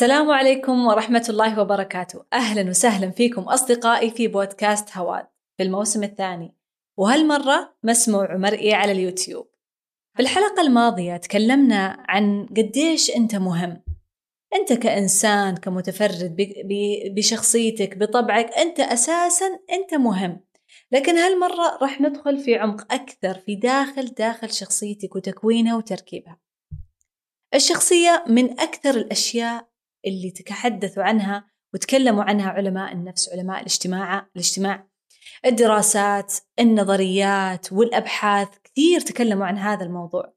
السلام عليكم ورحمة الله وبركاته. أهلا وسهلا فيكم أصدقائي في بودكاست هواد في الموسم الثاني. وهالمرة مسموع ومرئي على اليوتيوب. في الحلقة الماضية تكلمنا عن قديش أنت مهم. أنت كإنسان كمتفرد بشخصيتك بطبعك أنت أساسا أنت مهم. لكن هالمرة راح ندخل في عمق أكثر في داخل داخل شخصيتك وتكوينها وتركيبها. الشخصية من أكثر الأشياء اللي تحدثوا عنها وتكلموا عنها علماء النفس علماء الاجتماع الاجتماع. الدراسات النظريات والأبحاث كثير تكلموا عن هذا الموضوع.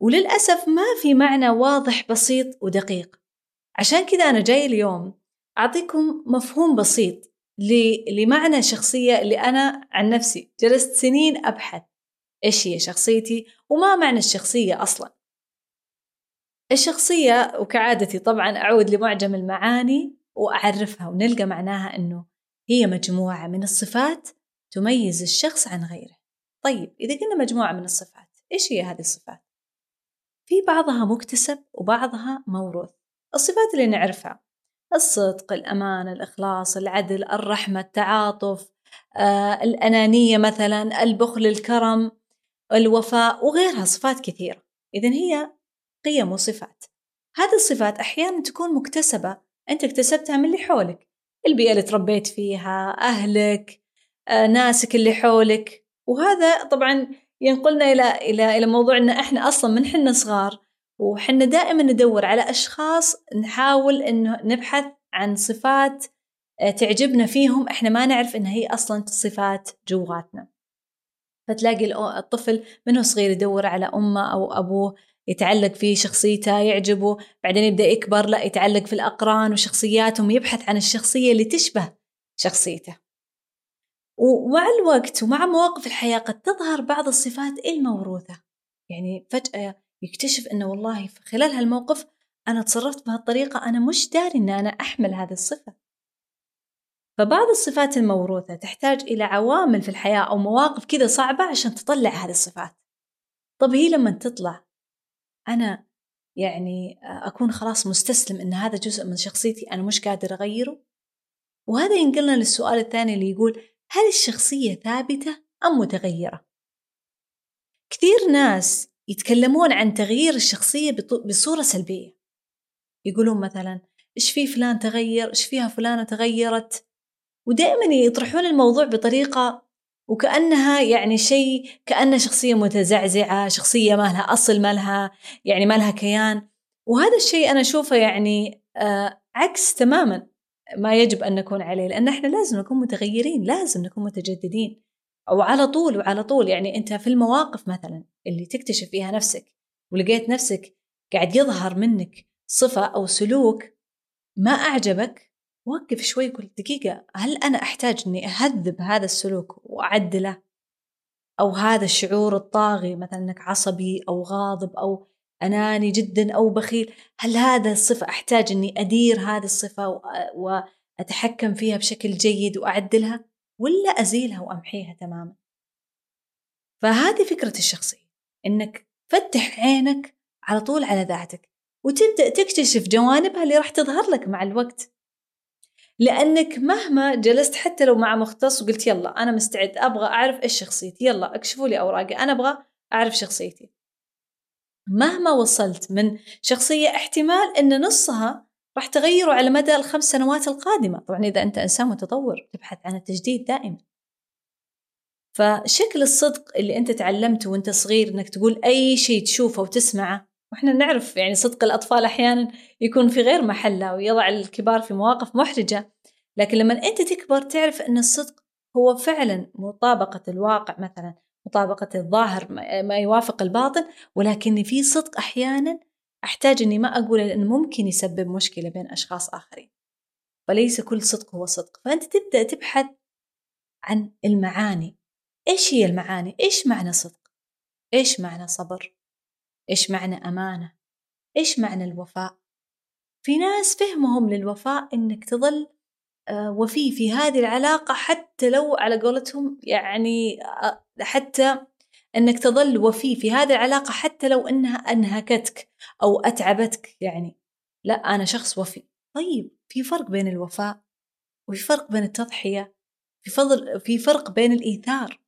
وللأسف ما في معنى واضح بسيط ودقيق. عشان كذا أنا جاي اليوم أعطيكم مفهوم بسيط لمعنى الشخصية اللي أنا عن نفسي جلست سنين أبحث. إيش هي شخصيتي وما معنى الشخصية أصلا؟ الشخصية وكعادتي طبعا أعود لمعجم المعاني وأعرفها ونلقى معناها أنه هي مجموعة من الصفات تميز الشخص عن غيره. طيب إذا قلنا مجموعة من الصفات إيش هي هذه الصفات؟ في بعضها مكتسب وبعضها موروث. الصفات اللي نعرفها الصدق الأمانة الإخلاص العدل الرحمة التعاطف آه، الأنانية مثلا البخل الكرم الوفاء وغيرها صفات كثيرة. إذا هي قيم وصفات. هذه الصفات أحيانا تكون مكتسبة. أنت اكتسبتها من اللي حولك. البيئة اللي تربيت فيها أهلك آه، ناسك اللي حولك. وهذا طبعا ينقلنا إلى إلى إلى موضوع إن إحنا أصلا من حنا صغار. وحنا دائما ندور على أشخاص نحاول إنه نبحث عن صفات آه، تعجبنا فيهم. إحنا ما نعرف إن هي أصلا صفات جواتنا. فتلاقي الطفل منه صغير يدور على أمه أو أبوه. يتعلق في شخصيته يعجبه بعدين يبدأ يكبر لا يتعلق في الأقران وشخصياتهم يبحث عن الشخصية اللي تشبه شخصيته. ومع الوقت ومع مواقف الحياة قد تظهر بعض الصفات الموروثة. يعني فجأة يكتشف أنه والله خلال هالموقف أنا تصرفت بهالطريقة أنا مش داري أن أنا أحمل هذه الصفة. فبعض الصفات الموروثة تحتاج إلى عوامل في الحياة أو مواقف كذا صعبة عشان تطلع هذه الصفات. طب هي لما تطلع أنا يعني أكون خلاص مستسلم إن هذا جزء من شخصيتي أنا مش قادر أغيره؟ وهذا ينقلنا للسؤال الثاني اللي يقول هل الشخصية ثابتة أم متغيرة؟ كثير ناس يتكلمون عن تغيير الشخصية بصورة سلبية. يقولون مثلا إيش في فلان تغير؟ إيش فيها فلانة تغيرت؟ ودائما يطرحون الموضوع بطريقة وكأنها يعني شيء كأنها شخصية متزعزعة شخصية ما لها أصل ما لها يعني ما لها كيان. وهذا الشيء أنا أشوفه يعني آه عكس تماما ما يجب أن نكون عليه لأن إحنا لازم نكون متغيرين لازم نكون متجددين. وعلى طول وعلى طول يعني أنت في المواقف مثلا اللي تكتشف فيها نفسك ولقيت نفسك قاعد يظهر منك صفة أو سلوك ما أعجبك وقف شوي قل دقيقة هل أنا أحتاج إني أهذب هذا السلوك وأعدله؟ أو هذا الشعور الطاغي مثلا إنك عصبي أو غاضب أو أناني جدا أو بخيل هل هذا الصفة أحتاج إني أدير هذه الصفة وأتحكم فيها بشكل جيد وأعدلها ولا أزيلها وأمحيها تماما؟ فهذه فكرة الشخصية إنك فتح عينك على طول على ذاتك وتبدأ تكتشف جوانبها اللي راح تظهر لك مع الوقت. لأنك مهما جلست حتى لو مع مختص وقلت يلا أنا مستعد أبغى أعرف إيش شخصيتي يلا اكشفوا لي أوراقي أنا أبغى أعرف شخصيتي. مهما وصلت من شخصية احتمال إن نصها راح تغيره على مدى الخمس سنوات القادمة. طبعا إذا أنت إنسان متطور تبحث عن التجديد دائما. فشكل الصدق اللي أنت تعلمته وأنت صغير إنك تقول أي شيء تشوفه وتسمعه وإحنا نعرف يعني صدق الأطفال أحيانا يكون في غير محلة ويضع الكبار في مواقف محرجة. لكن لما أنت تكبر تعرف أن الصدق هو فعلا مطابقة الواقع مثلا مطابقة الظاهر ما يوافق الباطن ولكن في صدق أحيانا أحتاج إني ما أقول لأنه ممكن يسبب مشكلة بين أشخاص آخرين. وليس كل صدق هو صدق. فأنت تبدأ تبحث عن المعاني. إيش هي المعاني؟ إيش معنى صدق؟ إيش معنى صبر؟ إيش معنى أمانة؟ إيش معنى الوفاء؟ في ناس فهمهم للوفاء إنك تظل وفي في هذه العلاقة حتى لو على قولتهم يعني آه، حتى إنك تظل وفي في هذه العلاقة حتى لو إنها أنهكتك أو أتعبتك يعني. لا أنا شخص وفي. طيب في فرق بين الوفاء وفي فرق بين التضحية؟ في فضل في فرق بين الإيثار؟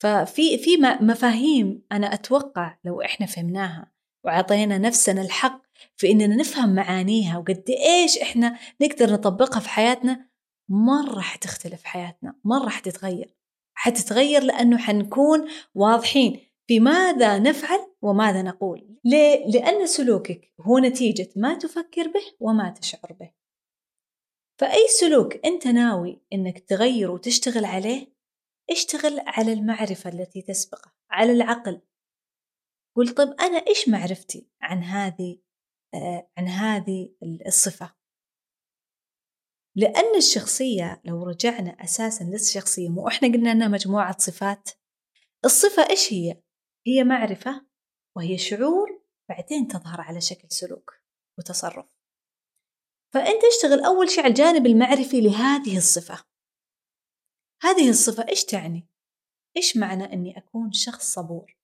ففي في مفاهيم أنا أتوقع لو إحنا فهمناها وعطينا نفسنا الحق في إننا نفهم معانيها وقد إيش إحنا نقدر نطبقها في حياتنا مرة حتختلف حياتنا مرة حتتغير حتتغير لأنه حنكون واضحين في ماذا نفعل وماذا نقول. ليه؟ لأن سلوكك هو نتيجة ما تفكر به وما تشعر به. فأي سلوك أنت ناوي أنك تغيره وتشتغل عليه اشتغل على المعرفة التي تسبقه على العقل. قل طب أنا إيش معرفتي عن هذه عن هذه الصفة لأن الشخصية لو رجعنا أساسا للشخصية مو إحنا قلنا أنها مجموعة صفات الصفة إيش هي؟ هي معرفة وهي شعور بعدين تظهر على شكل سلوك وتصرف فأنت اشتغل أول شيء على الجانب المعرفي لهذه الصفة هذه الصفة إيش تعني؟ إيش معنى أني أكون شخص صبور؟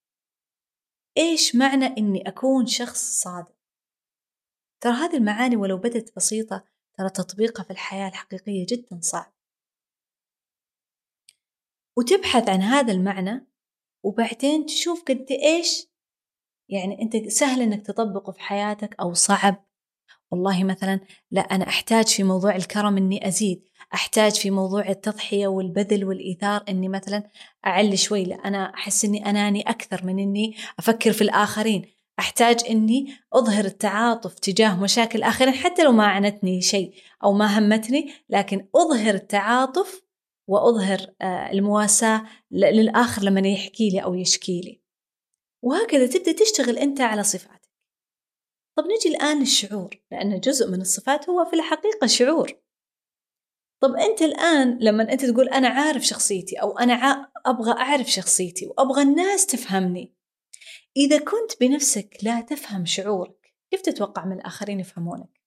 إيش معنى أني أكون شخص صادق؟ ترى هذه المعاني ولو بدت بسيطة ترى تطبيقها في الحياة الحقيقية جدا صعب. وتبحث عن هذا المعنى وبعدين تشوف قد إيش يعني أنت سهل إنك تطبقه في حياتك أو صعب. والله مثلا لا أنا أحتاج في موضوع الكرم إني أزيد أحتاج في موضوع التضحية والبذل والإيثار إني مثلا أعلي شوي لا أنا أحس إني أناني أكثر من إني أفكر في الآخرين. أحتاج إني أظهر التعاطف تجاه مشاكل الآخرين حتى لو ما عنتني شيء أو ما همتني لكن أظهر التعاطف وأظهر آه، المواساة للآخر لما يحكي لي أو يشكي لي. وهكذا تبدأ تشتغل أنت على صفاتك. طب نجي الآن للشعور لأن جزء من الصفات هو في الحقيقة شعور. طب أنت الآن لما أنت تقول أنا عارف شخصيتي أو أنا أبغى أعرف شخصيتي وأبغى الناس تفهمني إذا كنت بنفسك لا تفهم شعورك كيف تتوقع من الآخرين يفهمونك؟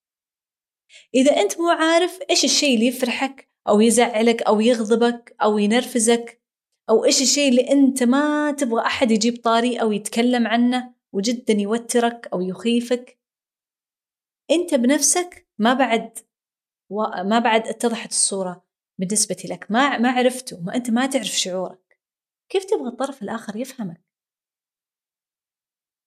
إذا أنت مو عارف إيش الشيء اللي يفرحك أو يزعلك أو يغضبك أو ينرفزك أو إيش الشيء اللي أنت ما تبغى أحد يجيب طاري أو يتكلم عنه وجدا يوترك أو يخيفك أنت بنفسك ما بعد ما بعد اتضحت الصورة بالنسبة لك ما ما عرفته ما أنت ما تعرف شعورك كيف تبغى الطرف الآخر يفهمك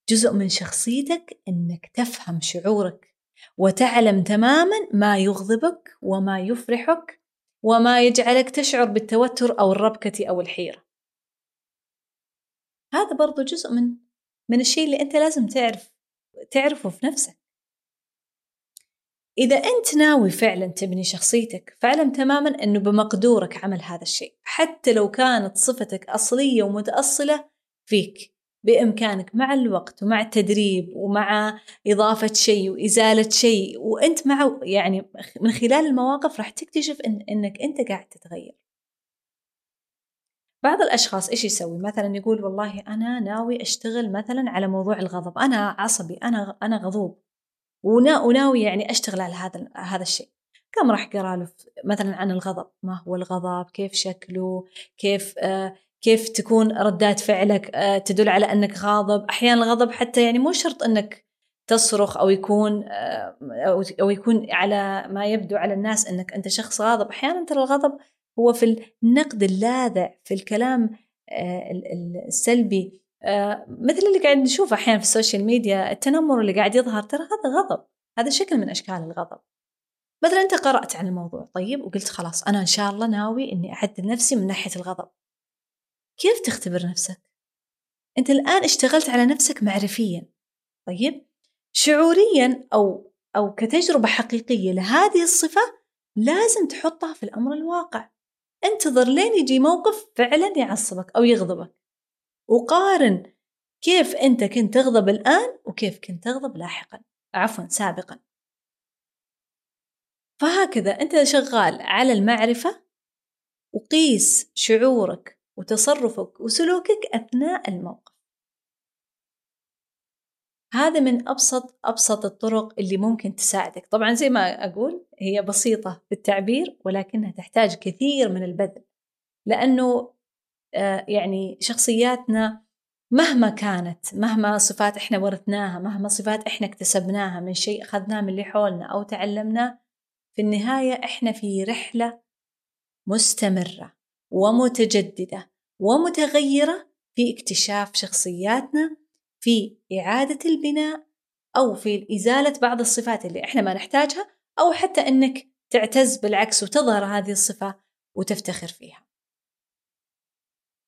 جزء من شخصيتك إنك تفهم شعورك وتعلم تماما ما يغضبك وما يفرحك وما يجعلك تشعر بالتوتر أو الربكة أو الحيرة. هذا برضو جزء من من الشيء اللي أنت لازم تعرف تعرفه في نفسك. إذا أنت ناوي فعلا تبني شخصيتك فاعلم تماما أنه بمقدورك عمل هذا الشيء حتى لو كانت صفتك أصلية ومتأصلة فيك. بإمكانك مع الوقت ومع التدريب ومع إضافة شيء وإزالة شيء وأنت مع يعني من خلال المواقف راح تكتشف إن إنك أنت قاعد تتغير. بعض الأشخاص إيش يسوي؟ مثلا يقول والله أنا ناوي أشتغل مثلا على موضوع الغضب، أنا عصبي، أنا أنا غضوب وناوي يعني أشتغل على هذا هذا الشيء. كم راح قرأ له مثلا عن الغضب، ما هو الغضب؟ كيف شكله؟ كيف آه كيف تكون ردات فعلك آه، تدل على أنك غاضب. أحيانا الغضب حتى يعني مو شرط أنك تصرخ أو يكون آه، أو يكون على ما يبدو على الناس أنك أنت شخص غاضب. أحيانا ترى الغضب هو في النقد اللاذع في الكلام آه، السلبي. مثل اللي قاعد نشوفه أحيانا في السوشيال ميديا التنمر اللي قاعد يظهر ترى هذا غضب. هذا شكل من أشكال الغضب. مثلا أنت قرأت عن الموضوع طيب وقلت خلاص أنا إن شاء الله ناوي إني أعدل نفسي من ناحية الغضب. كيف تختبر نفسك؟ أنت الآن اشتغلت على نفسك معرفيا. طيب؟ شعوريا أو أو كتجربة حقيقية لهذه الصفة لازم تحطها في الأمر الواقع. انتظر لين يجي موقف فعلا يعصبك أو يغضبك. وقارن كيف أنت كنت تغضب الآن وكيف كنت تغضب لاحقا عفوا سابقا. فهكذا أنت شغال على المعرفة وقيس شعورك وتصرفك وسلوكك أثناء الموقف. هذا من أبسط أبسط الطرق اللي ممكن تساعدك. طبعا زي ما أقول هي بسيطة في التعبير ولكنها تحتاج كثير من البذل. لأنه آه، يعني شخصياتنا مهما كانت مهما صفات إحنا ورثناها مهما صفات إحنا اكتسبناها من شيء أخذناه من اللي حولنا أو تعلمناه في النهاية إحنا في رحلة مستمرة. ومتجددة ومتغيرة في اكتشاف شخصياتنا في إعادة البناء أو في إزالة بعض الصفات اللي إحنا ما نحتاجها أو حتى إنك تعتز بالعكس وتظهر هذه الصفة وتفتخر فيها.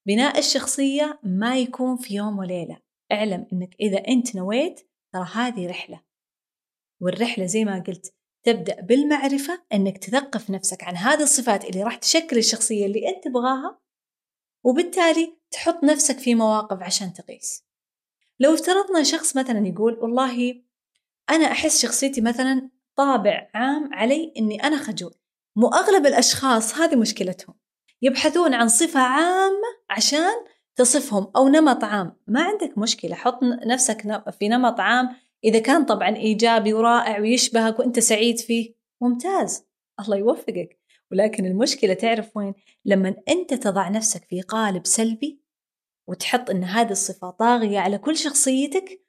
بناء الشخصية ما يكون في يوم وليلة. اعلم إنك إذا أنت نويت ترى هذه رحلة. والرحلة زي ما قلت تبدأ بالمعرفة إنك تثقف نفسك عن هذه الصفات اللي راح تشكل الشخصية اللي أنت تبغاها وبالتالي تحط نفسك في مواقف عشان تقيس. لو افترضنا شخص مثلا يقول والله أنا أحس شخصيتي مثلا طابع عام علي إني أنا خجول. مو أغلب الأشخاص هذه مشكلتهم. يبحثون عن صفة عامة عشان تصفهم أو نمط عام. ما عندك مشكلة حط نفسك في نمط عام إذا كان طبعا إيجابي ورائع ويشبهك وأنت سعيد فيه ممتاز. الله يوفقك. ولكن المشكلة تعرف وين؟ لما أنت تضع نفسك في قالب سلبي وتحط أن هذه الصفة طاغية على كل شخصيتك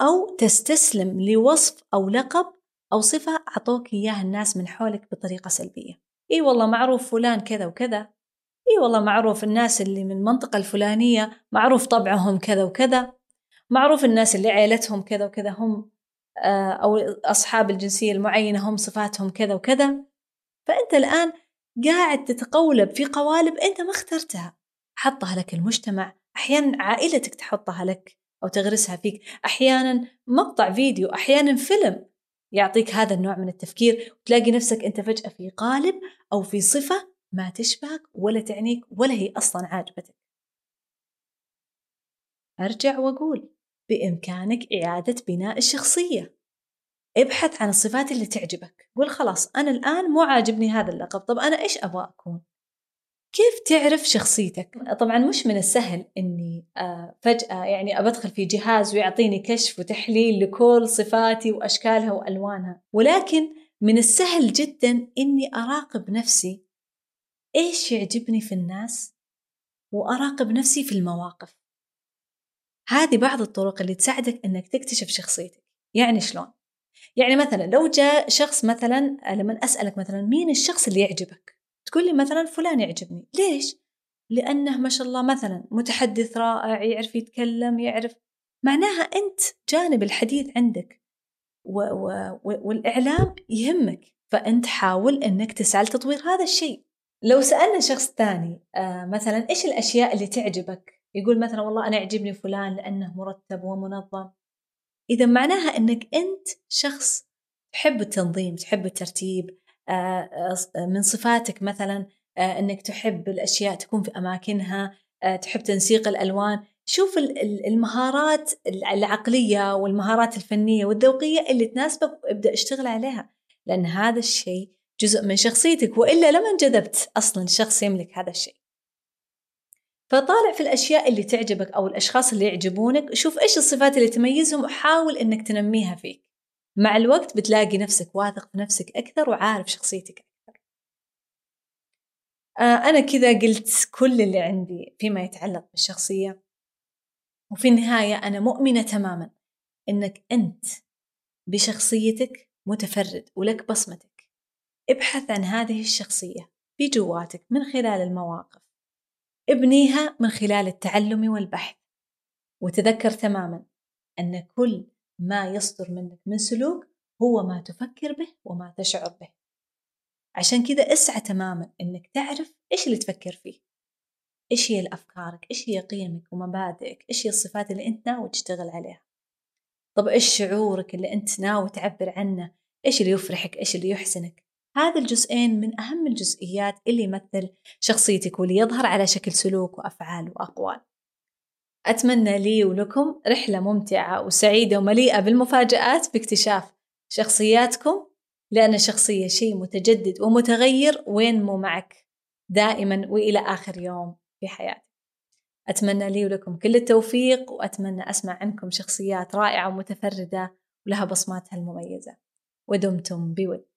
أو تستسلم لوصف أو لقب أو صفة أعطوك إياها الناس من حولك بطريقة سلبية. إي والله معروف فلان كذا وكذا. إي والله معروف الناس اللي من المنطقة الفلانية معروف طبعهم كذا وكذا. معروف الناس اللي عيلتهم كذا وكذا هم آه، أو أصحاب الجنسية المعينة هم صفاتهم كذا وكذا. فأنت الآن قاعد تتقولب في قوالب أنت ما اخترتها. حطها لك المجتمع أحيانا عائلتك تحطها لك أو تغرسها فيك. أحيانا مقطع فيديو أحيانا فيلم يعطيك هذا النوع من التفكير. وتلاقي نفسك أنت فجأة في قالب أو في صفة ما تشبهك ولا تعنيك ولا هي أصلا عاجبتك. أرجع وأقول بإمكانك إعادة بناء الشخصية. ابحث عن الصفات اللي تعجبك قول خلاص أنا الآن مو عاجبني هذا اللقب طب أنا إيش أبغى أكون؟ كيف تعرف شخصيتك؟ طبعا مش من السهل إني آه، فجأة يعني ابدخل في جهاز ويعطيني كشف وتحليل لكل صفاتي وأشكالها وألوانها، ولكن من السهل جدا إني أراقب نفسي إيش يعجبني في الناس وأراقب نفسي في المواقف. هذه بعض الطرق اللي تساعدك أنك تكتشف شخصيتك يعني شلون؟ يعني مثلا لو جاء شخص مثلا لما أسألك مثلا مين الشخص اللي يعجبك؟ تقول لي مثلا فلان يعجبني ليش؟ لأنه ما شاء الله مثلا متحدث رائع يعرف يتكلم يعرف معناها أنت جانب الحديث عندك و... و... والإعلام يهمك فأنت حاول أنك تسعى لتطوير هذا الشيء لو سألنا شخص ثاني آه مثلا إيش الأشياء اللي تعجبك يقول مثلا والله أنا يعجبني فلان لأنه مرتب ومنظم. إذا معناها أنك أنت شخص تحب التنظيم تحب الترتيب آه من صفاتك مثلا آه أنك تحب الأشياء تكون في أماكنها آه تحب تنسيق الألوان. شوف المهارات العقلية والمهارات الفنية والذوقية اللي تناسبك وابدأ اشتغل عليها لأن هذا الشيء جزء من شخصيتك وإلا لما انجذبت أصلا شخص يملك هذا الشيء. فطالع في الأشياء اللي تعجبك أو الأشخاص اللي يعجبونك شوف إيش الصفات اللي تميزهم وحاول إنك تنميها فيك. مع الوقت بتلاقي نفسك واثق في نفسك أكثر وعارف شخصيتك أكثر. آه أنا كذا قلت كل اللي عندي فيما يتعلق بالشخصية. وفي النهاية أنا مؤمنة تماما إنك أنت بشخصيتك متفرد ولك بصمتك. ابحث عن هذه الشخصية بجواتك من خلال المواقف. ابنيها من خلال التعلم والبحث. وتذكر تماما أن كل ما يصدر منك من سلوك هو ما تفكر به وما تشعر به. عشان كذا اسعى تماما أنك تعرف إيش اللي تفكر فيه. إيش هي الأفكارك؟ إيش هي قيمك ومبادئك؟ إيش هي الصفات اللي أنت ناوي تشتغل عليها؟ طب إيش شعورك اللي أنت ناوي تعبر عنه؟ إيش اللي يفرحك؟ إيش اللي يحزنك؟ هذا الجزئين من أهم الجزئيات اللي يمثل شخصيتك واللي يظهر على شكل سلوك وأفعال وأقوال. أتمنى لي ولكم رحلة ممتعة وسعيدة ومليئة بالمفاجآت باكتشاف شخصياتكم لأن الشخصية شيء متجدد ومتغير وين مو معك دائما وإلى آخر يوم في حياتك. أتمنى لي ولكم كل التوفيق وأتمنى أسمع عنكم شخصيات رائعة ومتفردة ولها بصماتها المميزة. ودمتم بود